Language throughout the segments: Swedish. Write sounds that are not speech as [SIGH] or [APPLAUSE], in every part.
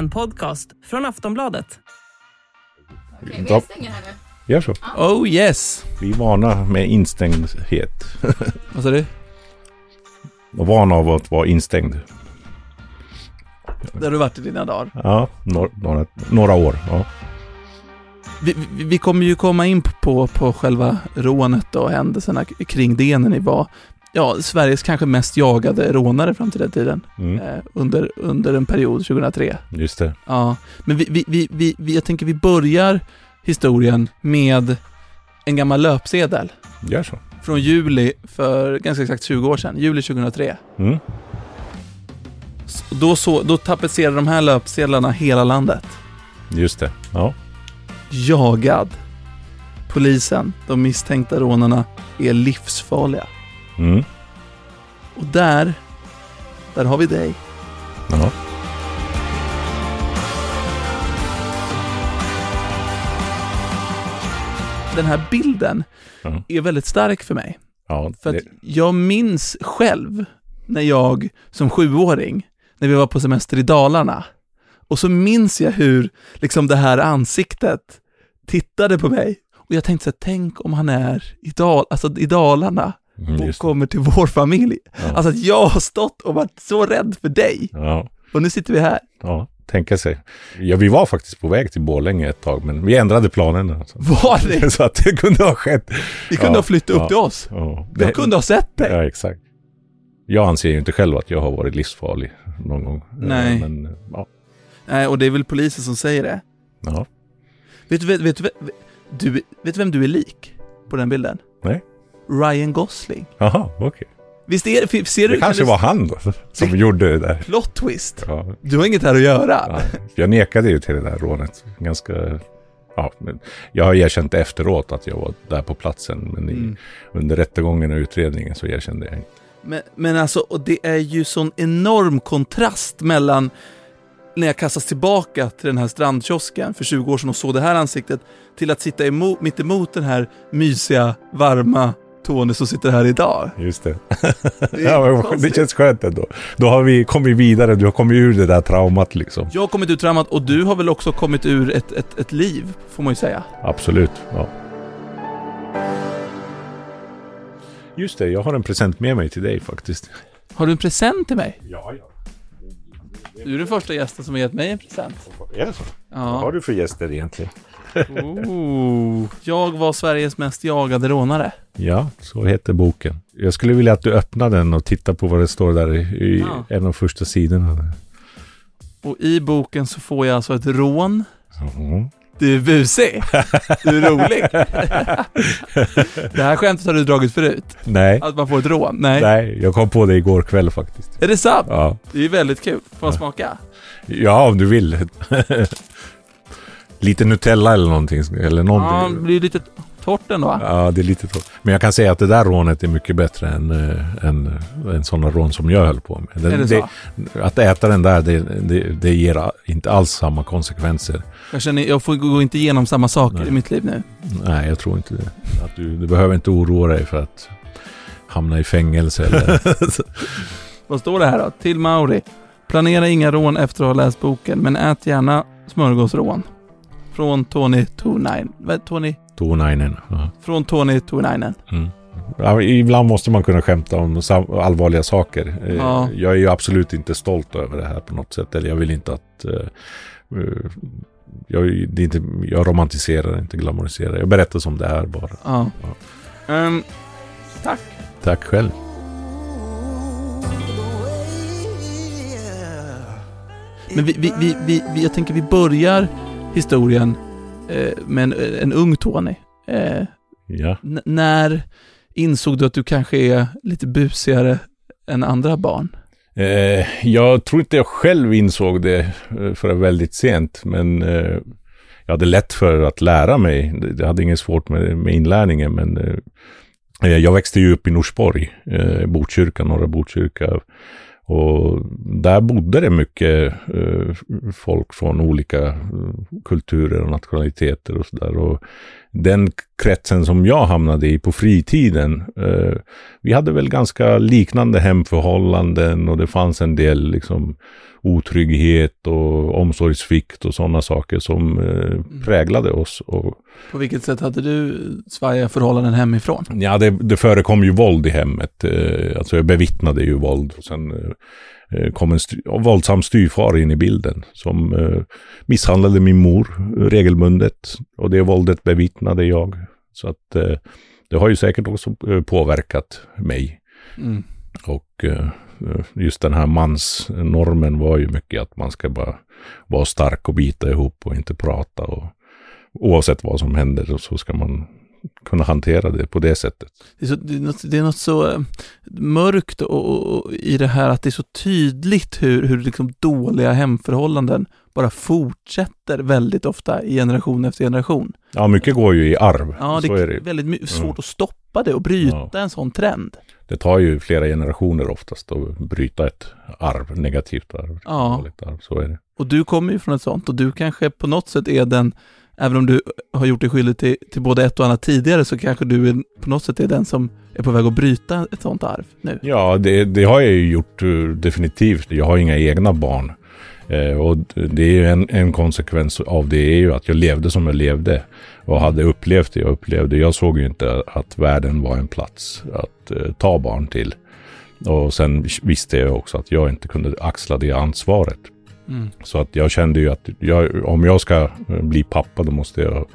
En podcast från Aftonbladet. Okej, vi stänger här nu. Gör så. Oh yes! Vi är vana med instängdhet. [LAUGHS] Vad sa du? Och vana av att vara instängd. Där har du varit i dina dagar. Ja, några, några, några år. Ja. Vi, vi, vi kommer ju komma in på, på själva rånet och händelserna kring det när ni var ja, Sveriges kanske mest jagade rånare fram till den tiden. Mm, Eh, under, under en period, 2003. just det. Ja, men vi, vi, vi, vi, vi, jag tänker vi börjar historien med en gammal löpsedel Gör så. från juli för ganska exakt 20 år sedan, juli 2003. Mm. Då, så, då tapetserade de här löpsedlarna hela landet. Just det. Ja. Jagad. Polisen, de misstänkta rånarna, är livsfarliga. Mm. Och där, där har vi dig. ja. Den här bilden Ja. är väldigt stark för mig. Ja, För att jag minns själv när jag som sjuåring, när vi var på semester i Dalarna, och så minns jag hur liksom det här ansiktet tittade på mig. Och jag tänkte så här, tänk om han är i, Dal alltså i Dalarna mm, och just det. kommer till vår familj. Ja. Alltså att jag har stått och varit så rädd för dig. Ja. Och nu sitter vi här. ja, tänka sig. Ja, vi var faktiskt på väg till Borlänge ett tag, men vi ändrade planerna. Var det? [LAUGHS] Så att det kunde ha skett. Vi kunde Ja, ha flyttat upp till oss. Ja, Jag kunde ha sett dig. Ja, exakt. Jag anser ju inte själv att jag har varit livsfarlig någon gång. Nej. Eh, Men, ja. Nej, och det är väl polisen som säger det. ja. Vet du, vet, vet, vet, du, vet du vem du är lik på den bilden? Nej. Ryan Gosling. Jaha, okej. Visst är det, ser du? Det kanske var han då, som gjorde det där. Plot twist. Ja, Du har inget här att göra. ja. Jag nekade ju till det där rånet. Ganska... Ja, jag har erkänt efteråt att jag var där på platsen, men i, Mm. under rättegången och utredningen så erkände jag inte. Men, men alltså, och det är ju sån enorm kontrast mellan när jag kastas tillbaka till den här strandkiosken för 20 år sedan och såg det här ansiktet till att sitta emot, mitt emot den här mysiga, varma Tony som sitter här idag. Just det. Det [LAUGHS] ja, det känns skönt ändå. Då har vi kommit vidare, du har kommit ur det där traumat liksom. Jag har kommit ur traumat och du har väl också kommit ur ett, ett, ett liv, får man ju säga. Absolut, ja. Just det, jag har en present med mig till dig faktiskt. Har du en present till mig? Ja, ja. Du är den första gästen som har gett mig en present. Är det så? Vad har Ja. du för gäster egentligen? Oh. Jag var Sveriges mest jagade rånare. Ja, så heter boken. Jag skulle vilja att du öppnar den och tittar på vad det står där i, Ja. en av första sidorna. Och i boken så får jag alltså ett rån. Mhm. Du är busig. Du är rolig. [LAUGHS] det här skämtet har du dragit förut. Nej, Att man får ett rån. Nej. nej, jag kom på det igår kväll faktiskt. Är det sant? Ja, Det är väldigt kul. Får man smaka? ja om du vill. [LAUGHS] Lite Nutella eller någonting. Eller Ja, någonting. det blir lite torrt ändå va? Ja, det är lite torrt. Men jag kan säga att det där rånet är mycket bättre än, äh, än, än sådana rån som jag höll på med. Är det så? att äta den där, det, det, det ger inte alls samma konsekvenser. Jag känner, jag får gå inte igenom samma saker Nej. i mitt liv nu. Nej, jag tror inte det. Att du, du behöver inte oroa dig för att hamna i fängelse eller... [LAUGHS] Vad står det här då? Till Mauri. Planera inga rån efter att ha läst boken, men ät gärna smörgåsrån. Från Tony Tunainen. Vad Tony? Tuunainen. Ja. Från Tony Tunainen. Mm. Ja, ibland måste man kunna skämta om allvarliga saker. Eh, Ja. Jag är ju absolut inte stolt över det här på något sätt. Eller jag vill inte att... eh, jag, det inte, jag romantiserar inte, glamoriserar. Jag berättar som det är bara. Ja. Ehm, tack. Tack själv. Men vi, vi, vi, vi, jag tänker vi börjar historien eh, med en, en ung Tony. Eh, Ja. när insåg du att du kanske är lite busigare än andra barn? Eh, jag tror inte jag själv insåg det eh, förrän väldigt sent, men eh, jag hade lätt för att lära mig. Det- Jag hade inget svårt med, med inlärningen, men eh, jag växte ju upp i Norsborg, eh, Botkyrka, norra Botkyrka. Och där bodde det mycket eh, folk från olika eh, kulturer och nationaliteter och sådär. Och den kretsen som jag hamnade i på fritiden. Eh, vi hade väl ganska liknande hemförhållanden och det fanns en del liksom otrygghet och omsorgsvikt och sådana saker som eh, präglade oss. Och, På vilket sätt hade du svajiga förhållanden hemifrån? ja, det, det förekom ju våld i hemmet. Eh, alltså jag bevittnade ju våld. Sen eh, kom en styr, våldsam styvfar in i bilden som eh, misshandlade min mor regelbundet. Och det våldet bevittnade jag. Så att eh, det har ju säkert också eh, påverkat mig. Mm. Och eh, just den här mansnormen var ju mycket att man ska bara vara stark och bita ihop och inte prata. Och oavsett vad som händer så ska man kunna hantera det på det sättet. Det är, så, det är, något, det är något så eh, mörkt och, och, och i det här att det är så tydligt hur, hur liksom dåliga hemförhållanden bara fortsätter väldigt ofta i generation efter generation. Ja, mycket går ju i arv. Ja, det är det. väldigt my- svårt Mm. att stoppa det och bryta Ja. en sån trend. Det tar ju flera generationer oftast att bryta ett arv, negativt arv, Ja. arv. Så är det. Och du kommer ju från ett sånt och du kanske på något sätt är den, även om du har gjort dig skyldig till, till både ett och annat tidigare, så kanske du är, på något sätt är den som är på väg att bryta ett sånt arv nu. Ja, det, det har jag ju gjort eh, definitivt. Jag har inga egna barn. Eh, och det är ju en, en konsekvens av det är ju att jag levde som jag levde. Och hade upplevt det jag upplevde. Jag såg ju inte att världen var en plats att eh, ta barn till. Och sen visste jag också att jag inte kunde axla det ansvaret. Mm. Så att jag kände ju att jag, om jag ska eh, bli pappa då måste jag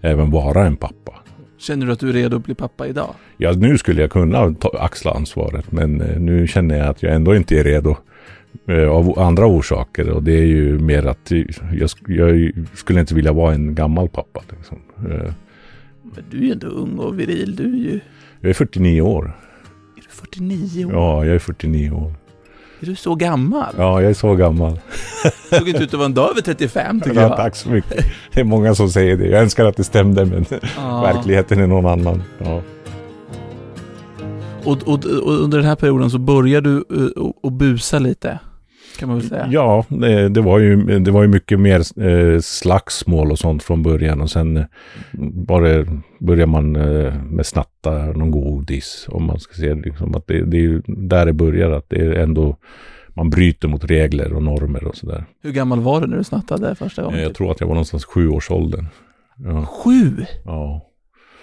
även vara en pappa. Känner du att du är redo att bli pappa idag? Ja, nu skulle jag kunna ta, axla ansvaret, men eh, nu känner jag att jag ändå inte är redo eh, av andra orsaker. Och det är ju mer att jag, jag skulle inte vilja vara en gammal pappa. Liksom. Men du är ju ändå ung och viril, du är ju... Jag är 49 år. Är du 49 år? Ja, jag är 49 år. Är du så gammal? Ja, jag är så gammal. [LAUGHS] Såg inte ut att vara en dag över 35 tycker Ja, jag. tack så mycket. Det är många som säger det. Jag önskar att det stämde, men Ja. [LAUGHS] verkligheten är någon annan. Ja. Och, och, och under den här perioden så börjar du och, och busa lite, kan man väl säga. Ja, det, det, var ju, det var ju mycket mer eh, slagsmål och sånt från början. Och sen eh, bara börjar man eh, med snatta någon godis. Om man ska se det, liksom, att det, det är ju där det börjar. Att det är ändå, man bryter mot regler och normer och sådär. Hur gammal var du när du snattade första gången? Jag tror att jag var någonstans sju års åldern. Ja, Sju? ja.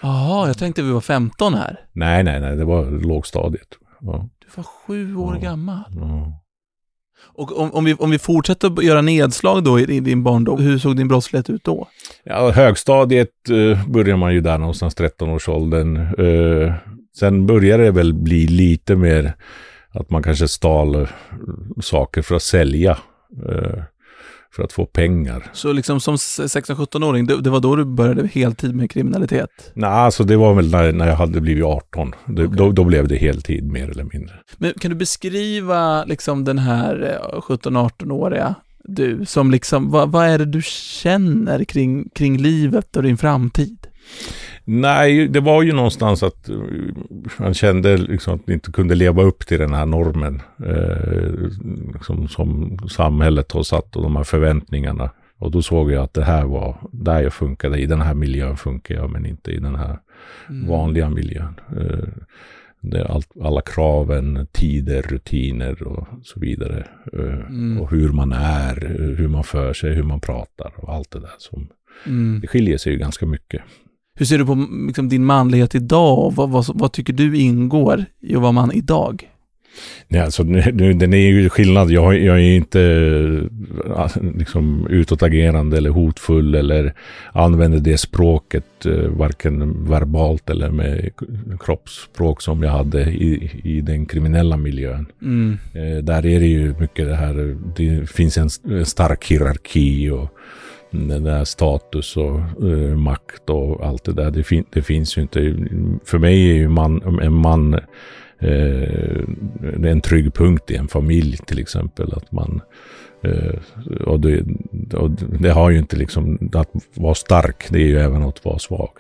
Jaha, jag tänkte vi var 15 här. Nej, nej, nej, det var lågstadiet. Ja, Du var sju år Ja. gammal. ja. Och om, om, vi, om vi fortsätter att göra nedslag då i, i din barndom, hur såg din brottslighet ut då? Ja, högstadiet eh, börjar man ju där någonstans 13-årsåldern. Eh, sen började det väl bli lite mer att man kanske stal eh, saker för att sälja. Eh, för att få pengar. Så liksom som 16-17-åring, det, det var då du började heltid med kriminalitet? Nej, alltså det var väl när, när jag hade blivit 18. Det, Okej. då, då blev det heltid mer eller mindre. Men kan du beskriva liksom den här eh, 17-18-åriga du, som liksom, vad, vad är det du känner kring, kring livet och din framtid? Nej, det var ju någonstans att eh, man kände liksom att man inte kunde leva upp till den här normen eh, liksom, som samhället har satt och de här förväntningarna. Och då såg jag att det här var där jag funkade, i den här miljön funkar jag, men inte i den här Mm. vanliga miljön. Eh, allt, alla kraven, tider, rutiner och så vidare. Eh, Mm. Och hur man är, eh, hur man för sig, hur man pratar och allt det där. Som, Mm. det skiljer sig ju ganska mycket. Hur ser du på liksom, din manlighet idag vad, vad, vad tycker du ingår i att vara man idag? Nej, alltså, nu, den är ju skillnad. Jag, jag är inte eh, liksom, utåtagerande eller hotfull eller använder det språket eh, varken verbalt eller med kroppsspråk som jag hade i, i den kriminella miljön. Mm. Eh, där är det ju mycket det här, det finns en, en stark hierarki och den där status och uh, makt och allt det där. Det, fin, det finns ju inte. För mig är ju man, en man uh, en trygg punkt i en familj till exempel. Att man, uh, och, det, och det har ju inte liksom, att vara stark det är ju även att vara svag.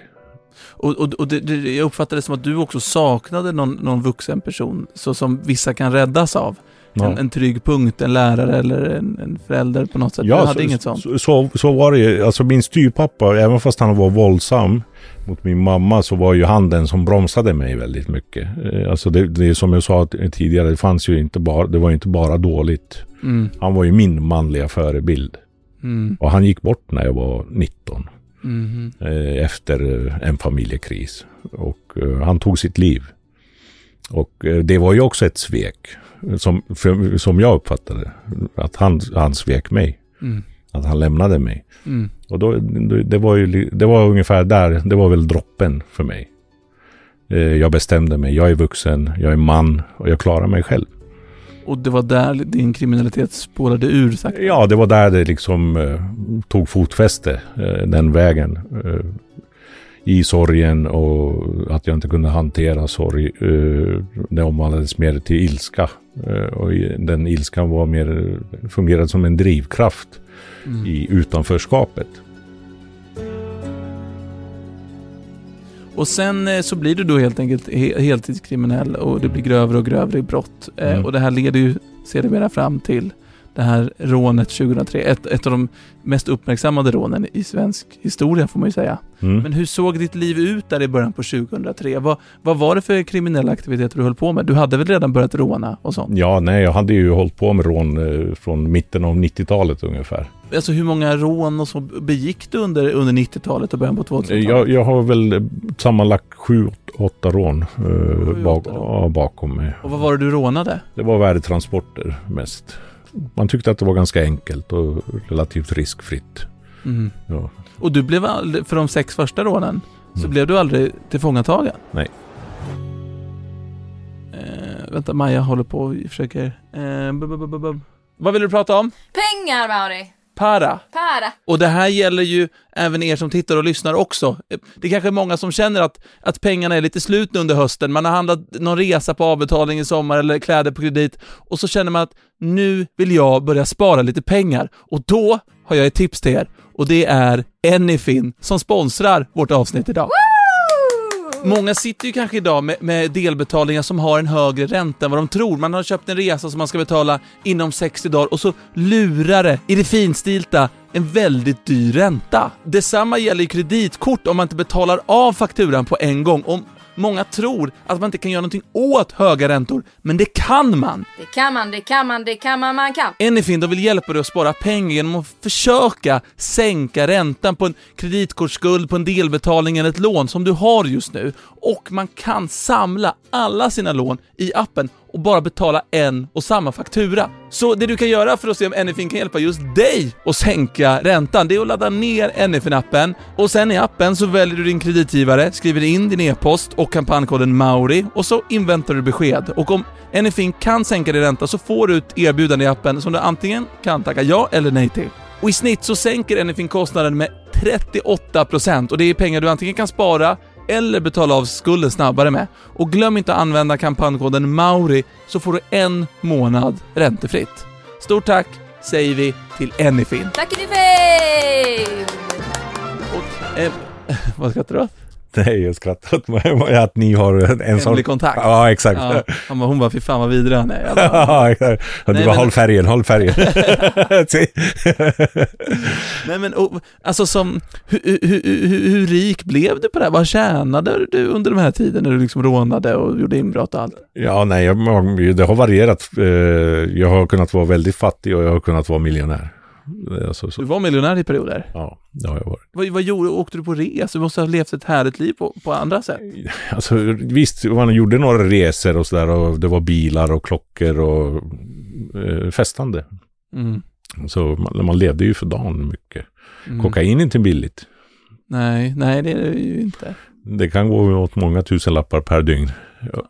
Och, och, och det, det, jag uppfattade det som att du också saknade någon, någon vuxen person, så som vissa kan räddas av. Ja. en, en trygg punkt, en lärare eller en, en förälder på något sätt. du hade så, inget sånt. Så, så, så var det ju. Alltså min styrpappa, även fast han var våldsam mot min mamma så var ju han den som bromsade mig väldigt mycket. Eh, Alltså det, det som jag sa tidigare, det fanns ju inte bara, det var inte bara dåligt. Mm, Han var ju min manliga förebild. mm, Och han gick bort när jag var 19. mhm. eh, efter eh, en familjekris. Och han tog sitt liv. Och det var ju också ett svek. Som, för, som jag uppfattade. Att han, han svek mig. Mm. Att han lämnade mig. Mm. Och då, det, var ju, det var ungefär där, det var väl droppen för mig. Eh, Jag bestämde mig, jag är vuxen, jag är man och jag klarar mig själv. Och det var där din kriminalitet spårade ur sakta. Ja, det var där det liksom eh, tog fotfäste, eh, den vägen. Eh, I sorgen och att jag inte kunde hantera sorg. Eh, det omvandlades mer till ilska. Eh, och i- den ilskan var mer, fungerade som en drivkraft Mm. i utanförskapet. Och sen eh, så blir du då helt enkelt he- heltidskriminell och det blir grövre och grövre brott. Eh, Mm. Och det här leder ju sedermera fram till det här rånet 2003. Ett, ett av de mest uppmärksammade rånen i svensk historia får man ju säga. Mm. Men hur såg ditt liv ut där i början på 2003? Vad, vad var det för kriminella aktiviteter du höll på med? Du hade väl redan börjat råna och sånt? Ja, nej, jag hade ju hållit på med rån eh, från mitten av 90-talet ungefär. Alltså hur många rån och så begick du under, under 90-talet och början på 2000-talet? Jag, jag har väl eh, sammanlagt sju, åtta rån eh, bak, rån. ja, bakom mig. Och vad var det du rånade? Det var värdetransporter mest. Man tyckte att det var ganska enkelt och relativt riskfritt. Mm. Ja. Och du blev aldrig, för de sex första rånen, så Mm. blev du aldrig tillfångatagen? Nej. Eh, vänta, Maja håller på och försöker... Eh, bu- bu- bu- bu- bu- Vad vill du prata om? Pengar, Mauri. Para. Para. Och det här gäller ju även er som tittar och lyssnar också. Det är kanske är många som känner att, att pengarna är lite slut under hösten. Man har handlat någon resa på avbetalning i sommar eller kläder på kredit och så känner man att nu vill jag börja spara lite pengar. Och då har jag ett tips till er och det är Anyfin som sponsrar vårt avsnitt idag. Många sitter ju kanske idag med, med delbetalningar som har en högre ränta än vad de tror. Man har köpt en resa som man ska betala inom 60 dagar och så lurar det i det finstilta en väldigt dyr ränta. Detsamma gäller ju kreditkort om man inte betalar av fakturan på en gång. Om många tror att man inte kan göra någonting åt höga räntor, men det kan man. Det kan man, det kan man, det kan man, man kan. Anyfin de vill hjälpa dig att spara pengar genom att försöka sänka räntan på en kreditkortsskuld, på en delbetalning eller ett lån som du har just nu. Och man kan samla alla sina lån i appen och bara betala en och samma faktura. Så det du kan göra för att se om Anyfin kan hjälpa just dig att sänka räntan, det är att ladda ner Anyfin-appen och sen i appen så väljer du din kreditgivare, skriver in din e-post och kampankoden MAURI och så inväntar du besked. Och om Anyfin kan sänka din ränta så får du ett erbjudande i appen som du antingen kan tacka ja eller nej till. Och i snitt så sänker Anyfin kostnaden med 38% och det är pengar du antingen kan spara eller betala av skulden snabbare med. Och glöm inte att använda kampankoden MAURI så får du en månad räntefritt. Stort tack säger vi till Anyfin. Tack ni Och, eh, [LAUGHS] vad skrattar du åt? [LAUGHS] Nej, jag skrattar åt mig [LAUGHS] att ni har en sån... Hemlig kontakt. Ja, exakt. Ja, han bara, hon bara, fy fan vad vidrig han är. Jag [LAUGHS] bara, Ja, exakt. Nej, du bara, men- håll färgen, håll färgen. Nej men, och, alltså som, hur, hur, hur, hur, hur rik blev du på det här? Vad tjänade du under de här tiden när du liksom rånade och gjorde inbrott och allt? ja, nej, jag, det har varierat. Eh, Jag har kunnat vara väldigt fattig och jag har kunnat vara miljonär. Alltså, så, Du var miljonär i perioder. ja, det har jag varit. Vad, vad gjorde Åkte du på resa? Du måste ha levt ett härligt liv på, på andra sätt. [LAUGHS] Alltså visst, man gjorde några resor och sådär och det var bilar och klockor och eh, festande. Mm. Så man, man levde ju för dagen mycket. Mm. Kokain är inte billigt. Nej, nej det är det ju inte. Det kan gå åt många tusenlappar per dygn.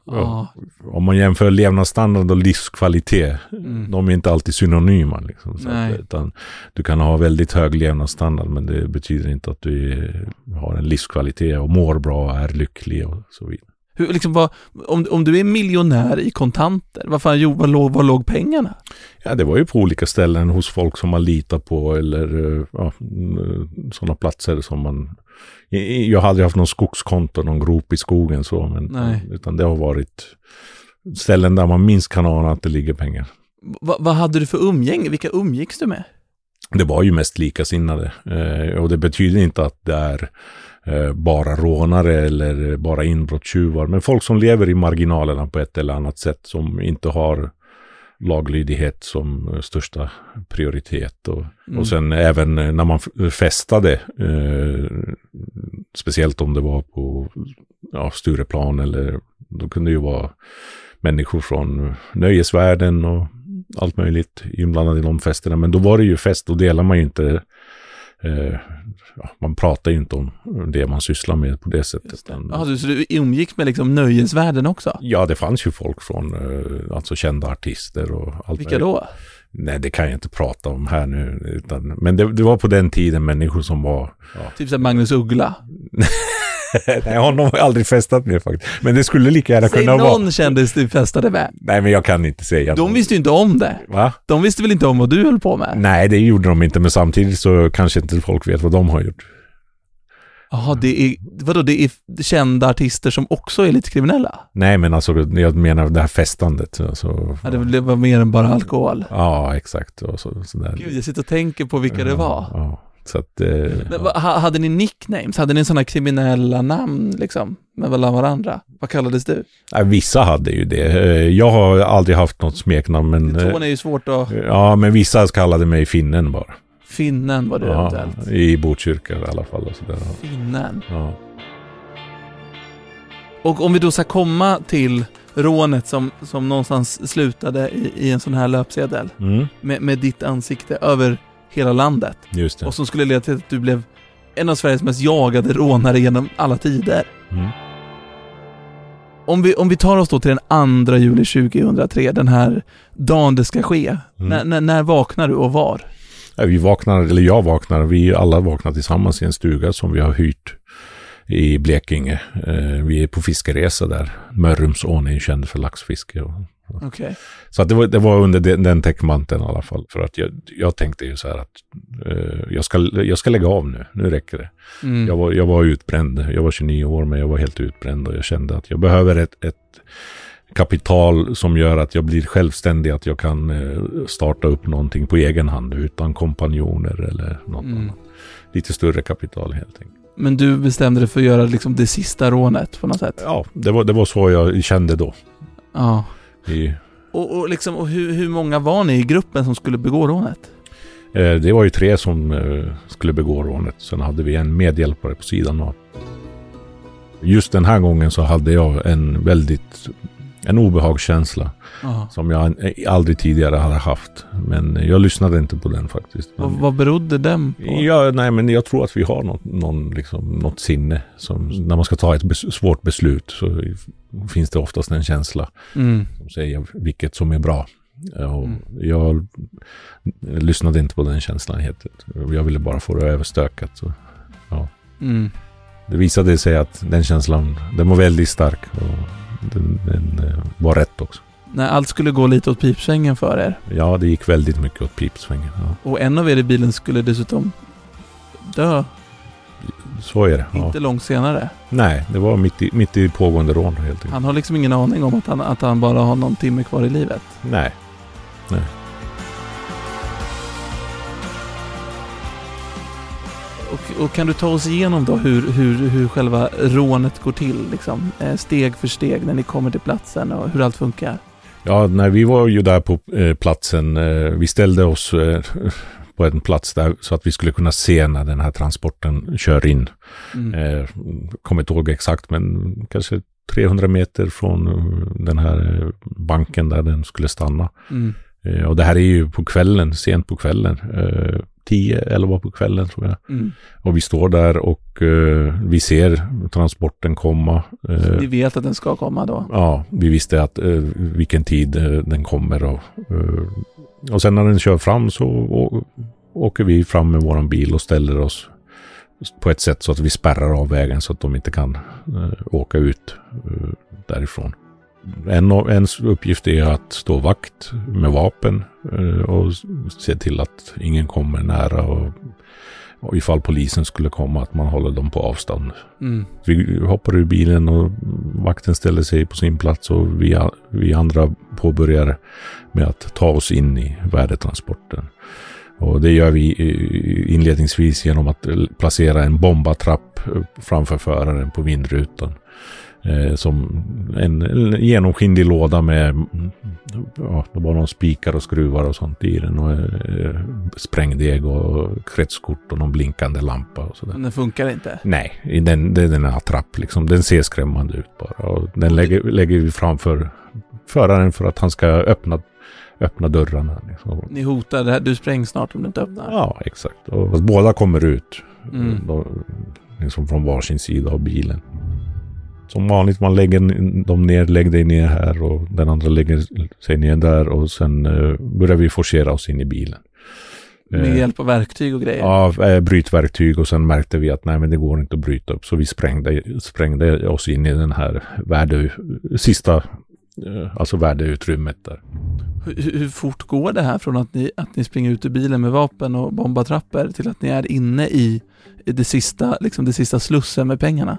Ja. Om man jämför levnadsstandard och livskvalitet, Mm. de är inte alltid synonyma. Liksom, så att, du kan ha väldigt hög levnadsstandard men det betyder inte att du har en livskvalitet och mår bra och är lycklig och så vidare. Hur, liksom, vad, om, om du är miljonär i kontanter, vad fan, jo, var, låg, var låg pengarna? Ja, det var ju på olika ställen hos folk som man litar på eller eh, ja, sådana platser som man... Jag har aldrig haft någon skogskonto, någon grop i skogen så, men Nej. utan det har varit ställen där man minst kan ana att det ligger pengar. Va, vad hade du för umgänge? Vilka umgicks du med? Det var ju mest likasinnade. Eh, och det betyder inte att det är eh, bara rånare eller bara inbrottstjuvar. Men folk som lever i marginalerna på ett eller annat sätt. Som inte har laglydighet som eh, största prioritet. Och, Mm. och sen även eh, när man festade, eh, speciellt om det var på ja, Stureplan eller då kunde det ju vara människor från nöjesvärlden och allt möjligt inblandade i de festerna. Men då var det ju fest, då delar man ju inte eh, ja, man pratar ju inte om det man sysslar med på det sättet. Det. du- så du umgicks med liksom nöjesvärlden också? Ja, det fanns ju folk från eh, alltså kända artister och allt Vilka då? Nej, det kan jag inte prata om här nu. Utan, men det, det var på den tiden människor som var... Ja. Typ som Magnus Uggla? [LAUGHS] [LAUGHS] Nej, honom har jag aldrig festat med faktiskt. Men det skulle lika gärna Säg kunna någon vara... kändis du festade med. Nej, men jag kan inte säga. De visste ju inte om det. Va? De visste väl inte om vad du höll på med? Nej, det gjorde de inte. Men samtidigt så kanske inte folk vet vad de har gjort. Jaha, det är, vadå, det är kända artister som också är lite kriminella? Nej, men alltså jag menar det här festandet. Alltså, Ja, det var mer än bara alkohol. ja exakt. Och så, sådär. Gud, jag sitter och tänker på vilka det var. Ja, så att... Eh, Men, ha- hade ni nicknames? Hade ni sådana kriminella namn liksom? Med varandra? Vad kallades du? Nej, vissa hade ju det. Eh, Jag har aldrig haft något smeknamn, men... eh, Tån är ju svårt att... Ja, men vissa kallade mig finnen bara. Finnen var det Ja, eventuellt. I Botkyrka i alla fall. Och sådär. Finnen. Ja. Och om vi då ska komma till rånet som, som någonstans slutade i, i en sån här löpsedel Mm, med, med ditt ansikte över hela landet just det. och som skulle leda till att du blev en av Sveriges mest jagade rånare genom alla tider. Mm. Om vi, om vi tar oss då till den 2 juli 2003, den här dagen det ska ske. Mm. När, när, vaknar du och var? Ja, vi vaknar, eller jag vaknar, vi alla vaknar tillsammans i en stuga som vi har hyrt i Blekinge. Eh, vi är på fiskeresa där. Mörrumsån är känd för laxfiske. Och, Okej. så att det, var, det var under den, den täckmanteln i alla fall. För att jag, jag tänkte ju så här att eh, jag, ska, jag ska lägga av nu, nu räcker det. Mm. Jag var, jag var utbränd. Jag var 29 år men jag var helt utbränd och jag kände att jag behöver ett, ett kapital som gör att jag blir självständig. Att jag kan eh, starta upp någonting på egen hand utan kompanjoner eller något Mm. annat. Lite större kapital helt enkelt. Men du bestämde dig för att göra liksom det sista rånet på något sätt? Ja, det var, det var så jag kände då. Ja. I, Och, och, liksom, och hur, hur många var ni i gruppen som skulle begå rånet? eh, det var ju tre som eh, skulle begå rånet. Sen hade vi en medhjälpare på sidan av. Just den här gången så hade jag en väldigt en obehagskänsla Ja. som jag aldrig tidigare hade haft. Men jag lyssnade inte på den faktiskt. Vad, Men, vad berodde den på? ja, nej, men jag tror att vi har något, någon, liksom, något sinne. Som, när man ska ta ett bes, svårt beslut så finns det oftast en känsla Mm. som säger vilket som är bra. Och Mm. Jag lyssnade inte på den känslan helt. Jag ville bara få det överstökat. Så. Mm. Det visade sig att den känslan, den var väldigt stark. Och den, den eh, var rätt också. När allt skulle gå lite åt pipsvängen för er. Ja, det gick väldigt mycket åt pipsvängen. Ja. Och en av er i bilen skulle dessutom dö, Så är det. Ja. inte långt senare. Nej, det var mitt i, mitt i pågående rån helt enkelt. Han har liksom ingen aning om att han, att han bara har någon timme kvar i livet. Nej. Och, och kan du ta oss igenom då hur, hur, hur själva rånet går till? Liksom, eh, steg för steg när ni kommer till platsen och hur allt funkar? Ja, nej, vi var ju där på eh, platsen. Eh, vi ställde oss [LAUGHS] på en plats där så att vi skulle kunna se när den här transporten kör in. Mm. Kommer inte ihåg exakt, men kanske 300 meter från den här banken där den skulle stanna. Mm. Och det här är ju på kvällen, sent på kvällen. 10, 11 på kvällen tror jag. Mm. Och vi står där och eh, vi ser transporten komma. Eh, Ni vet att den ska komma då? Ja, vi visste att eh, vilken tid eh, den kommer och, eh, och sen när den kör fram så å, åker vi fram med våran bil och ställer oss på ett sätt så att vi spärrar av vägen så att de inte kan eh, åka ut därifrån. En av ens uppgift är att stå vakt med vapen eh, och se till att ingen kommer nära och Och ifall polisen skulle komma, att man håller dem på avstånd. Mm. Vi hoppar ur bilen och vakten ställer sig på sin plats och vi, vi andra påbörjar med att ta oss in i värdetransporten. Och det gör vi inledningsvis genom att placera en bombatrapp framför föraren på vindrutan. Eh, som en, en genomskinlig låda med ja, det var någon spikar och skruvar och sånt i den. Och eh, sprängdeg och kretskort och någon blinkande lampa och sådär. Men den funkar inte? Nej, den, det är en attrapp liksom. Den ser skrämmande ut bara. Och den lägger, lägger vi framför föraren för att han ska öppna öppna dörrarna. Liksom. Ni hotar, det här, du spräng snart om du inte öppnar. Ja, exakt. Och båda kommer ut. Mm. Då, liksom från varsin sida av bilen. Som vanligt, man lägger dem ner, lägg dig ner här och den andra lägger sig ner där och sen uh, börjar vi forcera oss in i bilen. Med uh, hjälp av verktyg och grejer? Ja, uh, brytverktyg och sen märkte vi att nej men det går inte att bryta upp så vi sprängde, sprängde oss in i den här värde, sista, alltså värdeutrymmet där. Hur, hur, fort går det här från att ni, att ni springer ut ur bilen med vapen och bombatrappor till att ni är inne i, i det, sista, liksom det sista slussen med pengarna?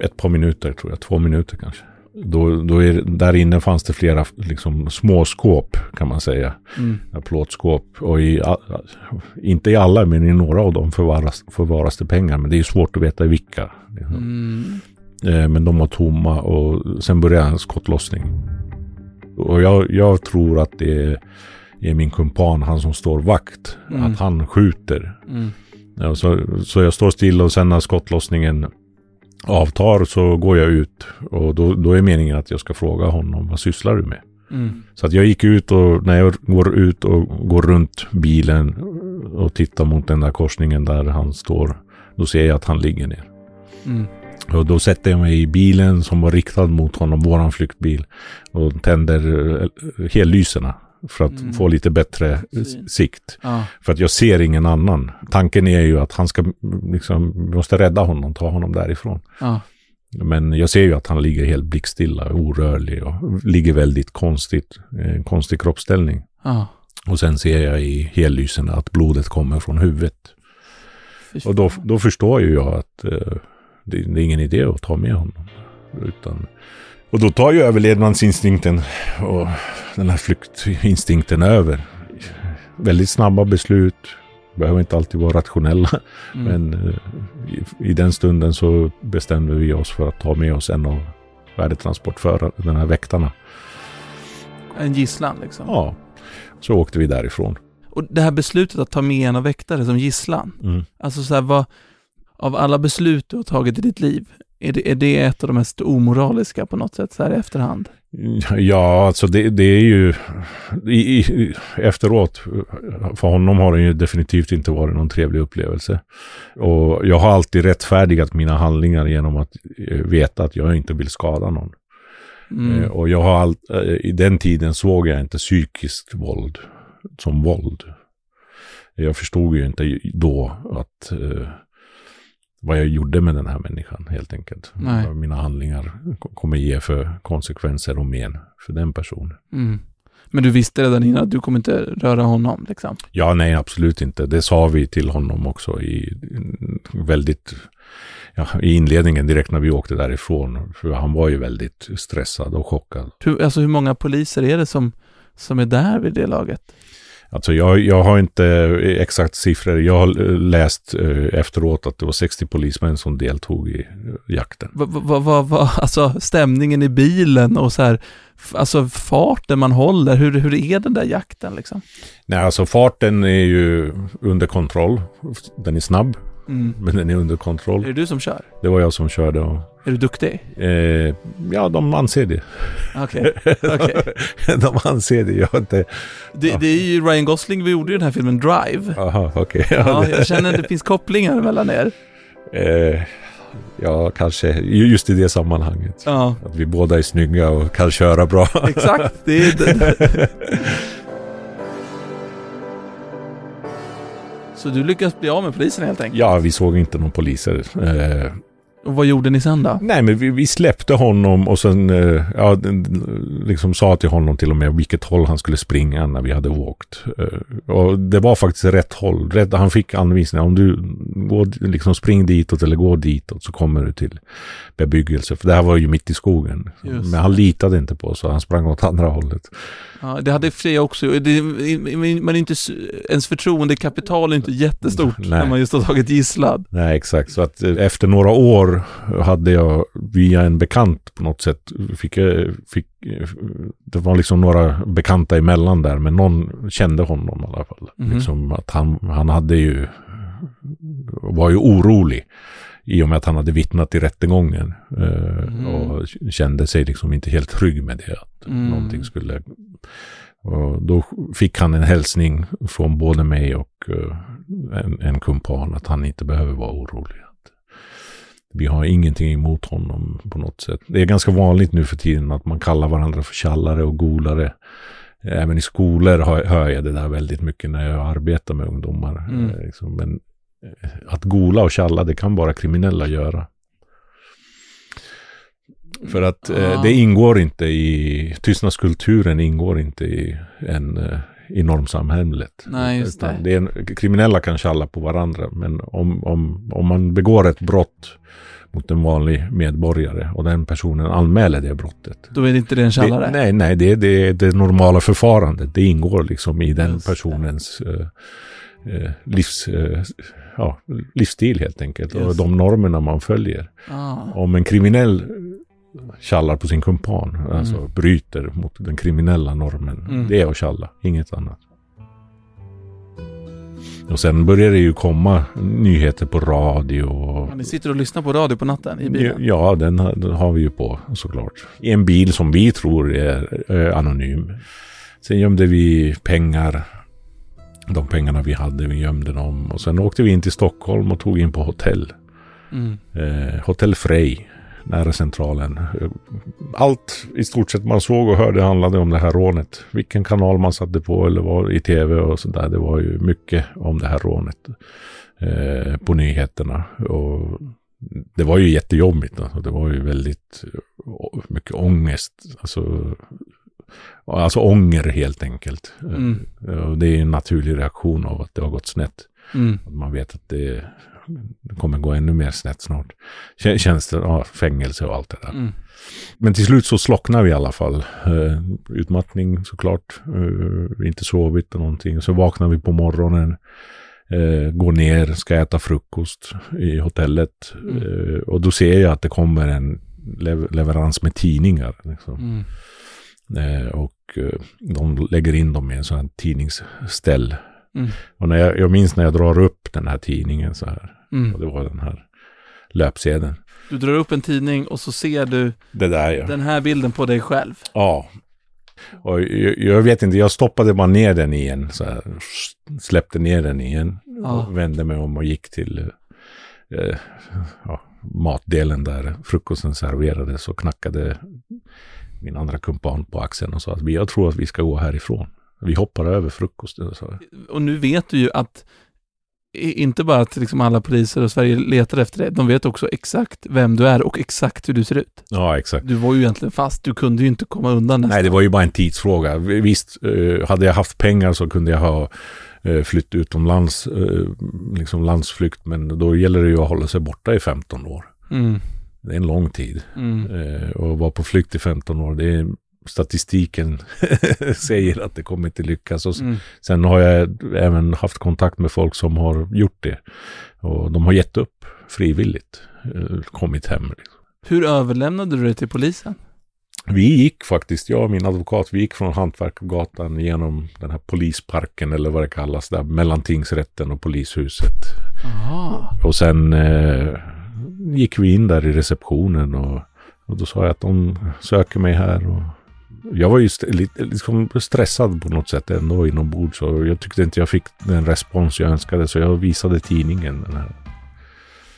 Ett par minuter tror jag, två minuter kanske. Då, då är, där inne fanns det flera liksom, små skåp kan man säga. Mm. Plåtskåp. Och i, inte i alla men i några av dem förvaras, förvaras det pengar. Men det är svårt att veta vilka. Liksom. Mm. Men de var tomma och sen började en skottlossning. Och jag, jag tror att det är, är, min kumpan, han som står vakt. Mm. Att han skjuter. Mm. Ja, så, så jag står still och sen när skottlossningen avtar så går jag ut. Och då, då är meningen att jag ska fråga honom, vad sysslar du med? Mm. Så att jag gick ut och när jag går ut och går runt bilen och tittar mot den där korsningen där han står. Då ser jag att han ligger ner. Mm. Och då sätter jag mig i bilen som var riktad mot honom, våran flyktbil. Och tänder eh, hellyserna för att Mm. få lite bättre Syn. sikt. Ja. För att jag ser ingen annan. Tanken är ju att han ska, liksom, vi måste rädda honom, ta honom därifrån. Ja. Men jag ser ju att han ligger helt blickstilla, orörlig och ligger väldigt konstigt, en konstig kroppsställning. Ja. Och sen ser jag i hellysen att blodet kommer från huvudet. Fy Och då, då förstår ju jag att eh, det, det är ingen idé att ta med honom. Utan, och då tar ju överlevnadsinstinkten och den här flyktinstinkten över. Väldigt snabba beslut, behöver inte alltid vara rationella. Mm. Men eh, i, i den stunden så bestämde vi oss för att ta med oss en av värdetransportförarna, den här väktarna. En gisslan liksom. Ja, så åkte vi därifrån. Och det här beslutet att ta med en av väktare som gisslan. Mm. Alltså så här, vad, av alla beslut du har tagit i ditt liv, är det, är det ett av de mest omoraliska på något sätt så här i efterhand? Ja, alltså det, det är ju i, i, efteråt. För honom har det ju definitivt inte varit någon trevlig upplevelse. Och jag har alltid rättfärdigat mina handlingar genom att eh, veta att jag inte vill skada någon. Mm. Eh, Och jag har all, eh, i den tiden såg jag inte psykiskt våld som våld. Jag förstod ju inte då att vad jag gjorde med den här människan helt enkelt. Nej. Vad mina handlingar kommer ge för konsekvenser och men för den personen. Mm. Men du visste redan innan att du kommer inte röra honom liksom? Ja, nej, absolut inte. Det sa vi till honom också i väldigt, ja, i inledningen direkt när vi åkte därifrån. För han var ju väldigt stressad och chockad. Hur, alltså hur många poliser är det som, som är där vid det laget? Alltså jag, jag har inte exakt siffror. Jag har läst eh, efteråt att det var 60 polismän som deltog i eh, jakten. Vad, vad, vad, vad, [LAUGHS] alltså stämningen i bilen och så här, alltså farten man håller, hur, hur är den där jakten liksom? Nej, alltså farten är ju under kontroll. Den är snabb, Mm. men den är under Är kontroll. det du som kör? Det var jag som körde och Är du duktig? eh, ja, de anser det. Okej, [LAUGHS] okej. de anser det. Jag inte... Det, det är ju Ryan Gosling, vi gjorde ju den här filmen Drive. Aha, okej. Ja, jag känner att det finns kopplingar mellan er. Eh, ja, kanske ju- just i det sammanhanget. Ja, Att vi båda är snygga och kan köra bra. exakt. Det är det. [LAUGHS] [LAUGHS] Så du lyckas bli av med polisen helt enkelt? ja, vi såg inte någon poliser. Eh, och vad gjorde ni sen då? Nej, men vi, vi släppte honom och sen eh, ja, liksom sa till honom till och med vilket håll han skulle springa när vi hade åkt. Eh, Och det var faktiskt rätt håll. Rätt, han fick anvisningar. Om du går, liksom spring ditåt eller går ditåt så kommer du till bebyggelse. För det här var ju mitt i skogen. Just Men han litade inte på oss så han sprang åt andra hållet. Ja, det hade Freja också. Det, man inte, ens förtroendekapital är inte jättestort Nej. när man just har tagit gisslan. Nej, exakt. Så att eh, efter några år hade jag via en bekant på något sätt, fick, fick, det var liksom några bekanta emellan där, men någon kände honom i alla fall. Mhm. Liksom att han, han hade ju, var ju orolig i och med att han hade vittnat i rättegången. Mhm. Och kände sig liksom inte helt trygg med det. Att Mm. någonting skulle... Och då fick han en hälsning från både mig och eh, en, en kumpan att han inte behöver vara orolig. Vi har ingenting emot honom på något sätt. Det är ganska vanligt nu för tiden att man kallar varandra för tjallare och golare. Även i skolor hör, jag det där väldigt mycket när jag arbetar med ungdomar. Mm. Eh, Liksom. Men eh, att gola och tjalla, det kan bara kriminella göra. För att eh, Ja. det ingår inte i, tystnadskulturen ingår inte i, en, eh, i normsamhället. Nej, just Utan det. är kriminella kan tjalla på varandra, men om, om, om man begår ett brott mot en vanlig medborgare och den personen anmäler det brottet. Då är det inte det en tjallare. Det, nej, nej, det är det, det normala förfarandet. Det ingår liksom i den Just det. personens eh, eh, livs, eh, ja, livsstil helt enkelt. Och Just de normerna man följer. Ah. Om en kriminell tjallar på sin kumpan, alltså Mm. bryter mot den kriminella normen, Mm. det är att tjalla, inget annat. Och sen börjar det ju komma nyheter på radio. Och, Ja, Ni sitter och lyssnar på radio på natten i bilen? Ja, den har, den har vi ju på såklart. I en bil som vi tror är eh, anonym. Sen gömde vi pengar. De pengarna vi hade, vi gömde dem. Och sen åkte vi in till Stockholm och tog in på hotell. Mm. Eh, hotell Frej, nära centralen. Allt i stort sett man såg och hörde handlade om det här rånet. Vilken kanal man satte på eller var i tv och sådär. Det var ju mycket om det här rånet eh, på nyheterna. Och det var ju jättejobbigt. Alltså. Det var ju väldigt eh, mycket ångest. Alltså, alltså ånger helt enkelt. Mm. Eh, det är en naturlig reaktion av att det har gått snett. Mm. Att man vet att det, det kommer gå ännu mer snett snart. Det, ja, fängelse och allt det där. Mm. Men till slut så slocknar vi i alla fall. Eh, utmattning såklart. Eh, inte sovit och någonting. Så vaknar vi på morgonen. Eh, går ner, ska äta frukost i hotellet. Mm. Och då ser jag att det kommer en lev- leverans med tidningar. Liksom. Mm. Och de lägger in dem i en sån här tidningsställ. Mm. Och när jag, jag minns när jag drar upp den här tidningen så här. Och Mm. det var den här löpsedeln. Du drar upp en tidning och så ser du där ja. den här bilden på dig själv. Ja. Och jag, jag vet inte, jag stoppade bara ner den igen. Så här, släppte ner den igen. Ja. Och vände mig om och gick till eh, ja, matdelen där frukosten serverades och knackade min andra kumpan på axeln och sa att jag tror att vi ska gå härifrån. Vi hoppar över frukosten. Så. Och nu vet du ju att inte bara att liksom alla poliser och Sverige letar efter dig, de vet också exakt vem du är och exakt hur du ser ut. Ja, exakt. Du var ju egentligen fast, du kunde ju inte komma undan nästan. Nej, det var ju bara en tidsfråga. Visst, eh, hade jag haft pengar så kunde jag ha eh, flytt utomlands, eh, liksom landsflykt, men då gäller det ju att hålla sig borta i 15 år. Mm. Det är en lång tid. Mm. Och vara på flykt i 15 år, det är statistiken [LAUGHS] säger att det kommer inte lyckas. Och Mm. sen har jag även haft kontakt med folk som har gjort det. Och de har gett upp frivilligt, eh, kommit hem. Liksom. Hur överlämnade du det till polisen? Vi gick faktiskt, jag och min advokat, vi gick från Hantverkargatan genom den här polisparken eller vad det kallas där, mellan tingsrätten och polishuset. Aha. Och sen eh, gick vi in där i receptionen och, och då sa jag att de söker mig här. Och jag var ju st- lite liksom stressad på något sätt ändå inombords så jag tyckte inte jag fick den respons jag önskade så jag visade tidningen. Den här.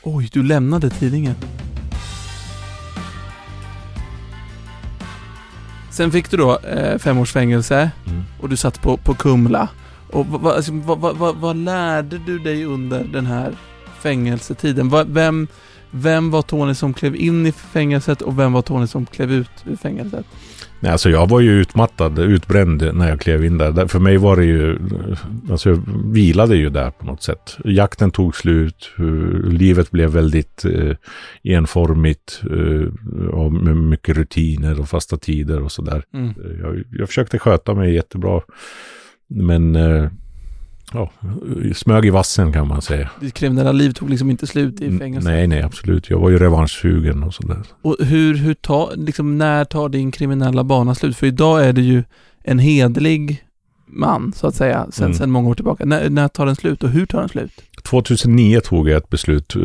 Oj, du lämnade tidningen. Sen fick du då eh, fem års fängelse Mm. och du satt på, på Kumla. Och vad, vad, alltså, vad, vad, vad, lärde du dig under den här fängelsetiden? Vem, Vem var Tony som klev in i fängelset och vem var Tony som klev ut ur fängelset? Nej, alltså jag var ju utmattad, utbränd när jag klev in där. För mig var det ju, alltså jag vilade ju där på något sätt. Jakten tog slut, eh, livet blev väldigt eh, enformigt eh, och med mycket rutiner och fasta tider och sådär. Mm. Jag, jag försökte sköta mig jättebra. Men eh, ja, smög i vassen kan man säga. Ditt kriminella liv tog liksom inte slut i fängelset. Nej, nej, absolut. Jag var ju revanschsugen och sådär. Och hur, hur tar, liksom när tar din kriminella bana slut? För idag är du ju en hederlig man, så att säga, sen, Mm. sen många år tillbaka. När, när tar den slut och hur tar den slut? 2009 tog jag ett beslut, eh,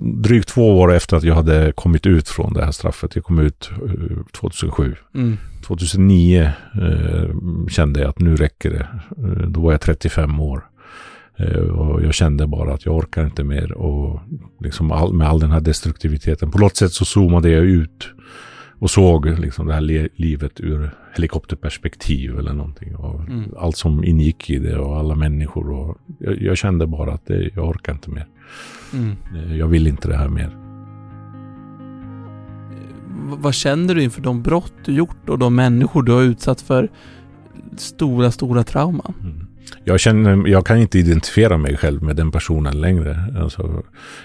drygt två år efter att jag hade kommit ut från det här straffet. Jag kom ut eh, 2007. Mm. 2009 eh, kände jag att nu räcker det. Eh, då var jag 35 år. Eh, och jag kände bara att jag orkar inte mer. Och liksom all, med all den här destruktiviteten. På något sätt så zoomade jag ut. Och såg liksom det här le- livet ur helikopterperspektiv eller någonting. Och Mm. Allt som ingick i det och alla människor. Och jag, jag kände bara att det, jag orkar inte mer. Mm. Eh, Jag vill inte det här mer. V- vad känner du inför de brott du gjort och de människor du har utsatt för stora, stora trauman? Mm. Jag känner, jag kan inte identifiera mig själv med den personen längre. Alltså,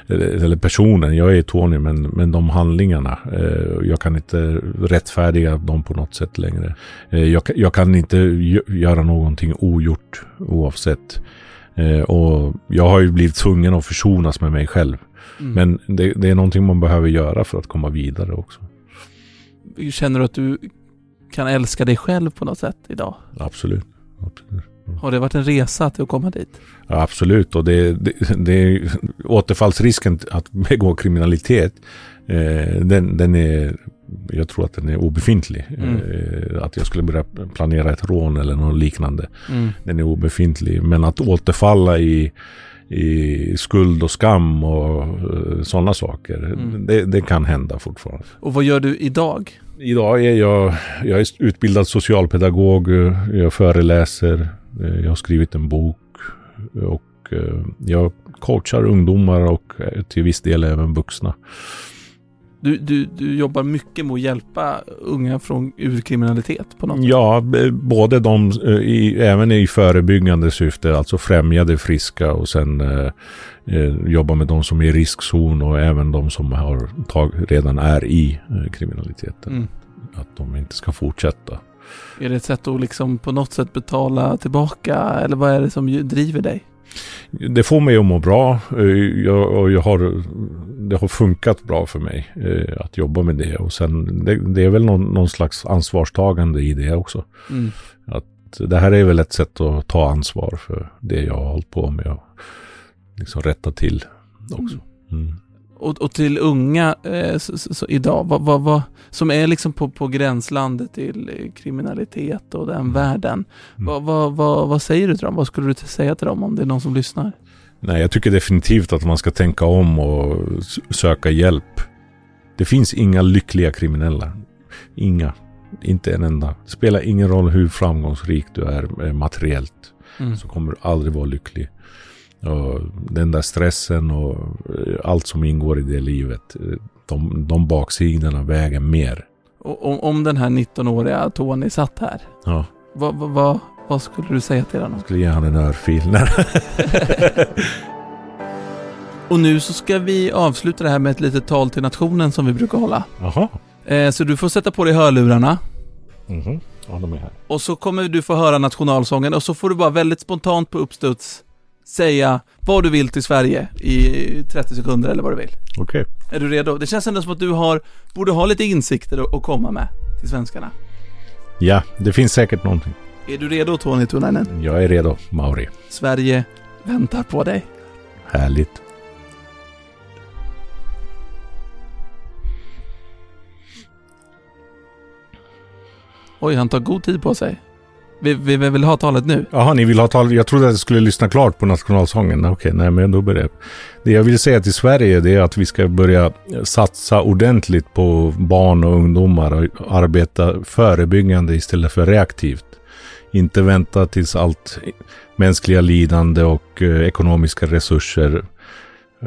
eller eller personen, jag är Tony, men, men de handlingarna. Eh, jag kan inte rättfärdiga dem på något sätt längre. Eh, jag, kan- jag kan inte gö- göra någonting ogjort oavsett. Eh, och jag har ju blivit tvungen att försonas med mig själv. Mm. Men det, det är någonting man behöver göra för att komma vidare också. Känner du att du kan älska dig själv på något sätt idag? Absolut. Absolut. Har det varit en resa till att komma dit? Ja, absolut, och det, det, det återfallsrisken att [LAUGHS] begå kriminalitet. Eh, den, den är, jag tror att den är obefintlig. Mm. Eh, att jag skulle börja planera ett rån eller något liknande. Mm. Den är obefintlig. Men att återfalla i, i skuld och skam och eh, sådana saker. Mm. Det, det kan hända fortfarande. Och vad gör du idag? Idag är jag, jag är utbildad socialpedagog, eh, jag föreläser, jag har skrivit en bok och eh, jag coachar ungdomar och eh, till viss del även vuxna. Du, du, du jobbar mycket med att hjälpa unga från ur kriminalitet på något sätt. Ja, både de, eh, i, även i förebyggande syfte, alltså främja det friska och sen eh, eh, jobba med de som är i riskzon och även de som har tag, redan är i eh, kriminaliteten. Mm. Att de inte ska fortsätta. Är det ett sätt att liksom på något sätt betala tillbaka eller vad är det som driver dig? Det får mig att må bra. Eh, Jag, och jag har, det har funkat bra för mig eh, att jobba med det. Och sen, det, det är väl någon, någon slags ansvarstagande i det också. Mm. Det här är väl ett sätt att ta ansvar för det jag har hållit på med och liksom rätta till också. Mm. Och, och till unga eh, så, så, så idag, vad, vad, vad, som är liksom på, på gränslandet till eh, kriminalitet och den världen. Mm. Vad, vad, vad, vad säger du till dem? Vad skulle du säga till dem om det är någon som lyssnar? Nej, jag tycker definitivt att man ska tänka om och söka hjälp. Det finns inga lyckliga kriminella. Inga. Inte en enda. Det spelar ingen roll hur framgångsrik du är eh, materiellt. Mm. så kommer du aldrig vara lycklig. Och den där stressen och eh, allt som ingår i det livet, eh, de, de baksidorna väger mer. Om, om den här 19-åriga Tony satt här, Ja, vad, vad, vad, vad skulle du säga till honom? skulle ge han en örfil. [LAUGHS] Och nu så ska vi avsluta det här med ett litet tal till nationen som vi brukar hålla. Jaha. Eh, så du får sätta på dig hörlurarna. Mhm. Ja, de är här. Och så kommer du få höra nationalsången och så får du bara väldigt spontant på uppstuds säga vad du vill till Sverige i 30 sekunder eller vad du vill. Okej. Är du redo? Det känns ändå som att du har, borde ha lite insikter att- att komma med till svenskarna. Ja, det finns säkert någonting. Är du redo Tony Tunainen? Jag är redo, Mauri. Sverige väntar på dig. Härligt. Oj, han tar god tid på sig. Vi, vi, vill ha talet nu. Jaha, ni vill ha talet. Jag trodde att jag skulle lyssna klart på nationalsången. Okej, nej men då börjar jag. Det jag vill säga till Sverige det är att vi ska börja satsa ordentligt på barn och ungdomar och arbeta förebyggande istället för reaktivt. Inte vänta tills allt mänskliga lidande och eh, ekonomiska resurser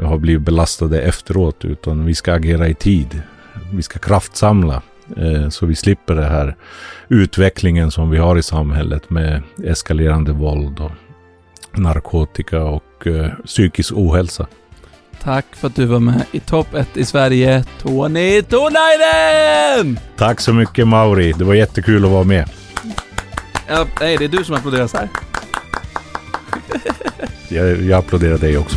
har blivit belastade efteråt utan vi ska agera i tid. Vi ska kraftsamla så vi slipper det här utvecklingen som vi har i samhället med eskalerande våld och narkotika och eh, psykisk ohälsa. Tack för att du var med i topp 1 i Sverige, Tony Tornainen! Tack så mycket Mauri, det var jättekul att vara med. Ja, nej, det är du som applåderar så här. Jag, jag applåderar dig också.